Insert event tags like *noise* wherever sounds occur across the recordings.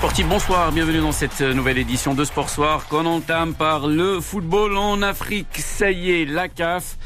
Bonsoir, bienvenue dans cette nouvelle édition de Sport Soir qu'on entame par le football en Afrique. Ça y est, la CAF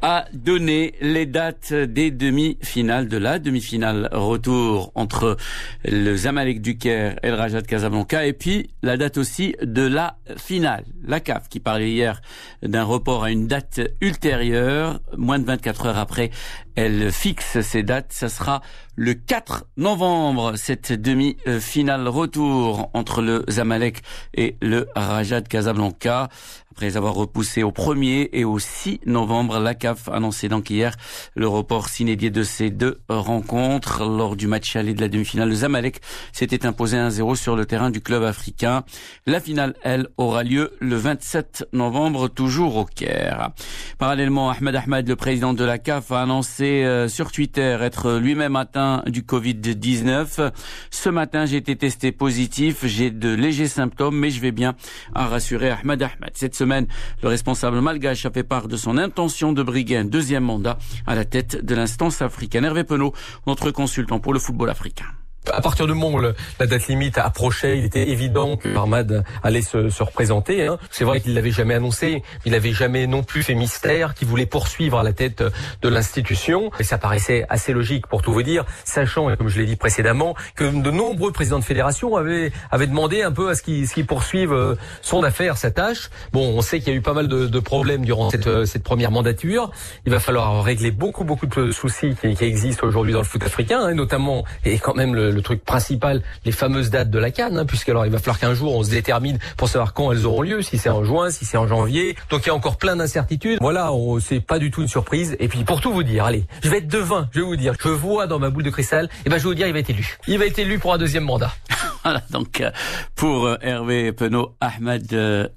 a donné les dates des demi-finales de la demi-finale retour entre le Zamalek du Caire et le Raja de Casablanca et puis la date aussi de la finale. La CAF qui parlait hier d'un report à une date ultérieure, moins de 24 heures après, elle fixe ces dates. Ça sera le 4 novembre, cette demi-finale retour entre le Zamalek et le Raja Casablanca. Après avoir repoussé au 1er et au 6 novembre, la CAF annonçait donc hier le report s'inédié de ces deux rencontres. Lors du match aller de la demi-finale, le Zamalek s'était imposé 1-0 sur le terrain du club africain. La finale, elle, aura lieu le 27 novembre, toujours au Caire. Parallèlement, Ahmed Ahmed, le président de la CAF, a annoncé euh, sur Twitter être lui-même atteint du Covid-19. Ce matin, j'ai été testé positif, j'ai de légers symptômes, mais je vais bien, a rassuré Ahmed Ahmed. Cette le responsable malgache a fait part de son intention de briguer un deuxième mandat à la tête de l'instance africaine. Hervé Penaud, notre consultant pour le football africain à partir du moment où la date limite approchait, il était évident que Armad allait se, se représenter. Hein. C'est vrai qu'il l'avait jamais annoncé, il n'avait jamais non plus fait mystère qu'il voulait poursuivre à la tête de l'institution. Et ça paraissait assez logique pour tout vous dire, sachant, comme je l'ai dit précédemment, que de nombreux présidents de fédération avaient, avaient demandé un peu à ce qu'il qu poursuive euh, son affaire, sa tâche. Bon, on sait qu'il y a eu pas mal de, de problèmes durant cette, euh, cette, première mandature. Il va falloir régler beaucoup, beaucoup de soucis qui, qui existent aujourd'hui dans le foot africain, hein, notamment, et quand même le, le truc principal, les fameuses dates de la Cannes, hein, puisqu'alors il va falloir qu'un jour on se détermine pour savoir quand elles auront lieu, si c'est en juin, si c'est en janvier. Donc il y a encore plein d'incertitudes. Voilà, c'est pas du tout une surprise. Et puis pour tout vous dire, allez, je vais être devin, je vais vous dire, je vois dans ma boule de cristal, et ben je vais vous dire, il va être élu. Il va être élu pour un deuxième mandat. *laughs* voilà, donc euh, pour euh, Hervé Penaud, Ahmed euh,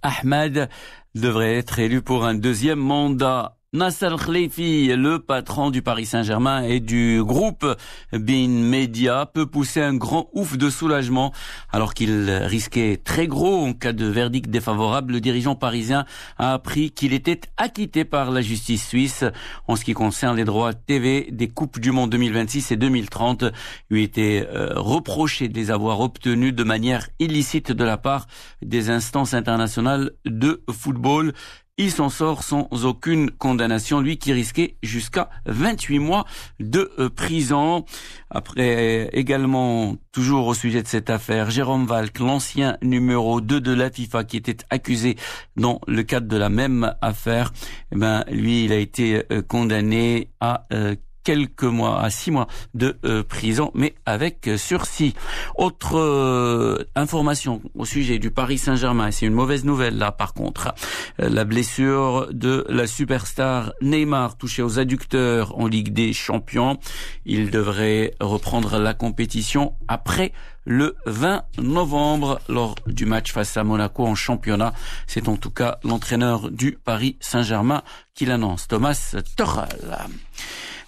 devrait être élu pour un deuxième mandat. Nasser Khleifi, le patron du Paris Saint-Germain et du groupe Bein Media, peut pousser un grand ouf de soulagement alors qu'il risquait très gros en cas de verdict défavorable. Le dirigeant parisien a appris qu'il était acquitté par la justice suisse en ce qui concerne les droits TV des Coupes du Monde 2026 et 2030. Il lui était euh, reproché de les avoir obtenus de manière illicite de la part des instances internationales de football. Il s'en sort sans aucune condamnation, lui qui risquait jusqu'à 28 mois de euh, prison. Après également, toujours au sujet de cette affaire, Jérôme Valk, l'ancien numéro 2 de la FIFA qui était accusé dans le cadre de la même affaire, eh ben, lui, il a été euh, condamné à euh, quelques mois, à six mois de euh, prison, mais avec euh, sursis. Autre euh, information au sujet du Paris Saint-Germain, c'est une mauvaise nouvelle là par contre. la blessure de la superstar Neymar touché aux adducteurs en Ligue des Champions. Il devrait reprendre la compétition après le 20 novembre lors du match face à Monaco en championnat. C'est en tout cas l'entraîneur du Paris Saint-Germain qui l'annonce, Thomas Tuchel.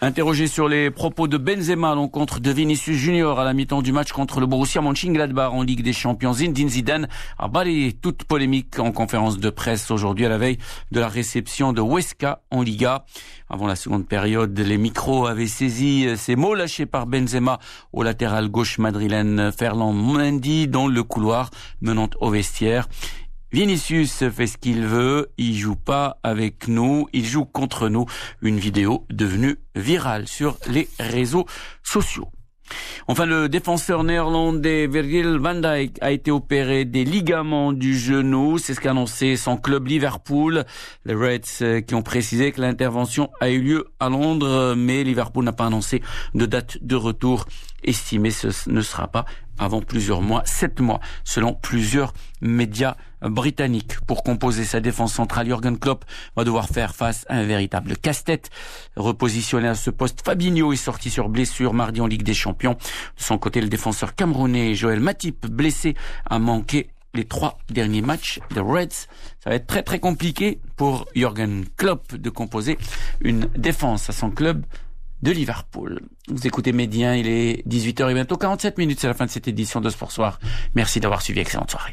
Interrogé sur les propos de Benzema à l'encontre de Vinicius Junior à la mi-temps du match contre le Borussia Mönchengladbach en Ligue des Champions, Zinedine Zidane a balayé toute polémique en conférence de presse aujourd'hui à la veille de la réception de Huesca en Liga. Avant la seconde période, les micros avaient saisi ces mots lâchés par Benzema au latéral gauche madrilène Ferland Mendy dans le couloir menant au vestiaire. Vinicius fait ce qu'il veut, il joue pas avec nous, il joue contre nous. Une vidéo devenue virale sur les réseaux sociaux. Enfin, le défenseur néerlandais Virgil van Dijk a été opéré des ligaments du genou. C'est ce qu'a annoncé son club Liverpool. Les Reds euh, qui ont précisé que l'intervention a eu lieu à Londres, mais Liverpool n'a pas annoncé de date de retour estimée. Ce ne sera pas avant plusieurs mois, sept mois, selon plusieurs médias britanniques. Pour composer sa défense centrale, Jürgen Klopp va devoir faire face à un véritable casse-tête. Repositionné à ce poste, Fabinho est sorti sur blessure mardi en Ligue des Champions. De son côté, le défenseur camerounais Joël Matip, blessé, a manqué les trois derniers matchs des Reds. Ça va être très très compliqué pour Jürgen Klopp de composer une défense à son club de Liverpool. Vous écoutez Médien, il est 18h et bientôt 47 minutes, c'est la fin de cette édition de Sport Soir. Merci d'avoir suivi, excellente soirée.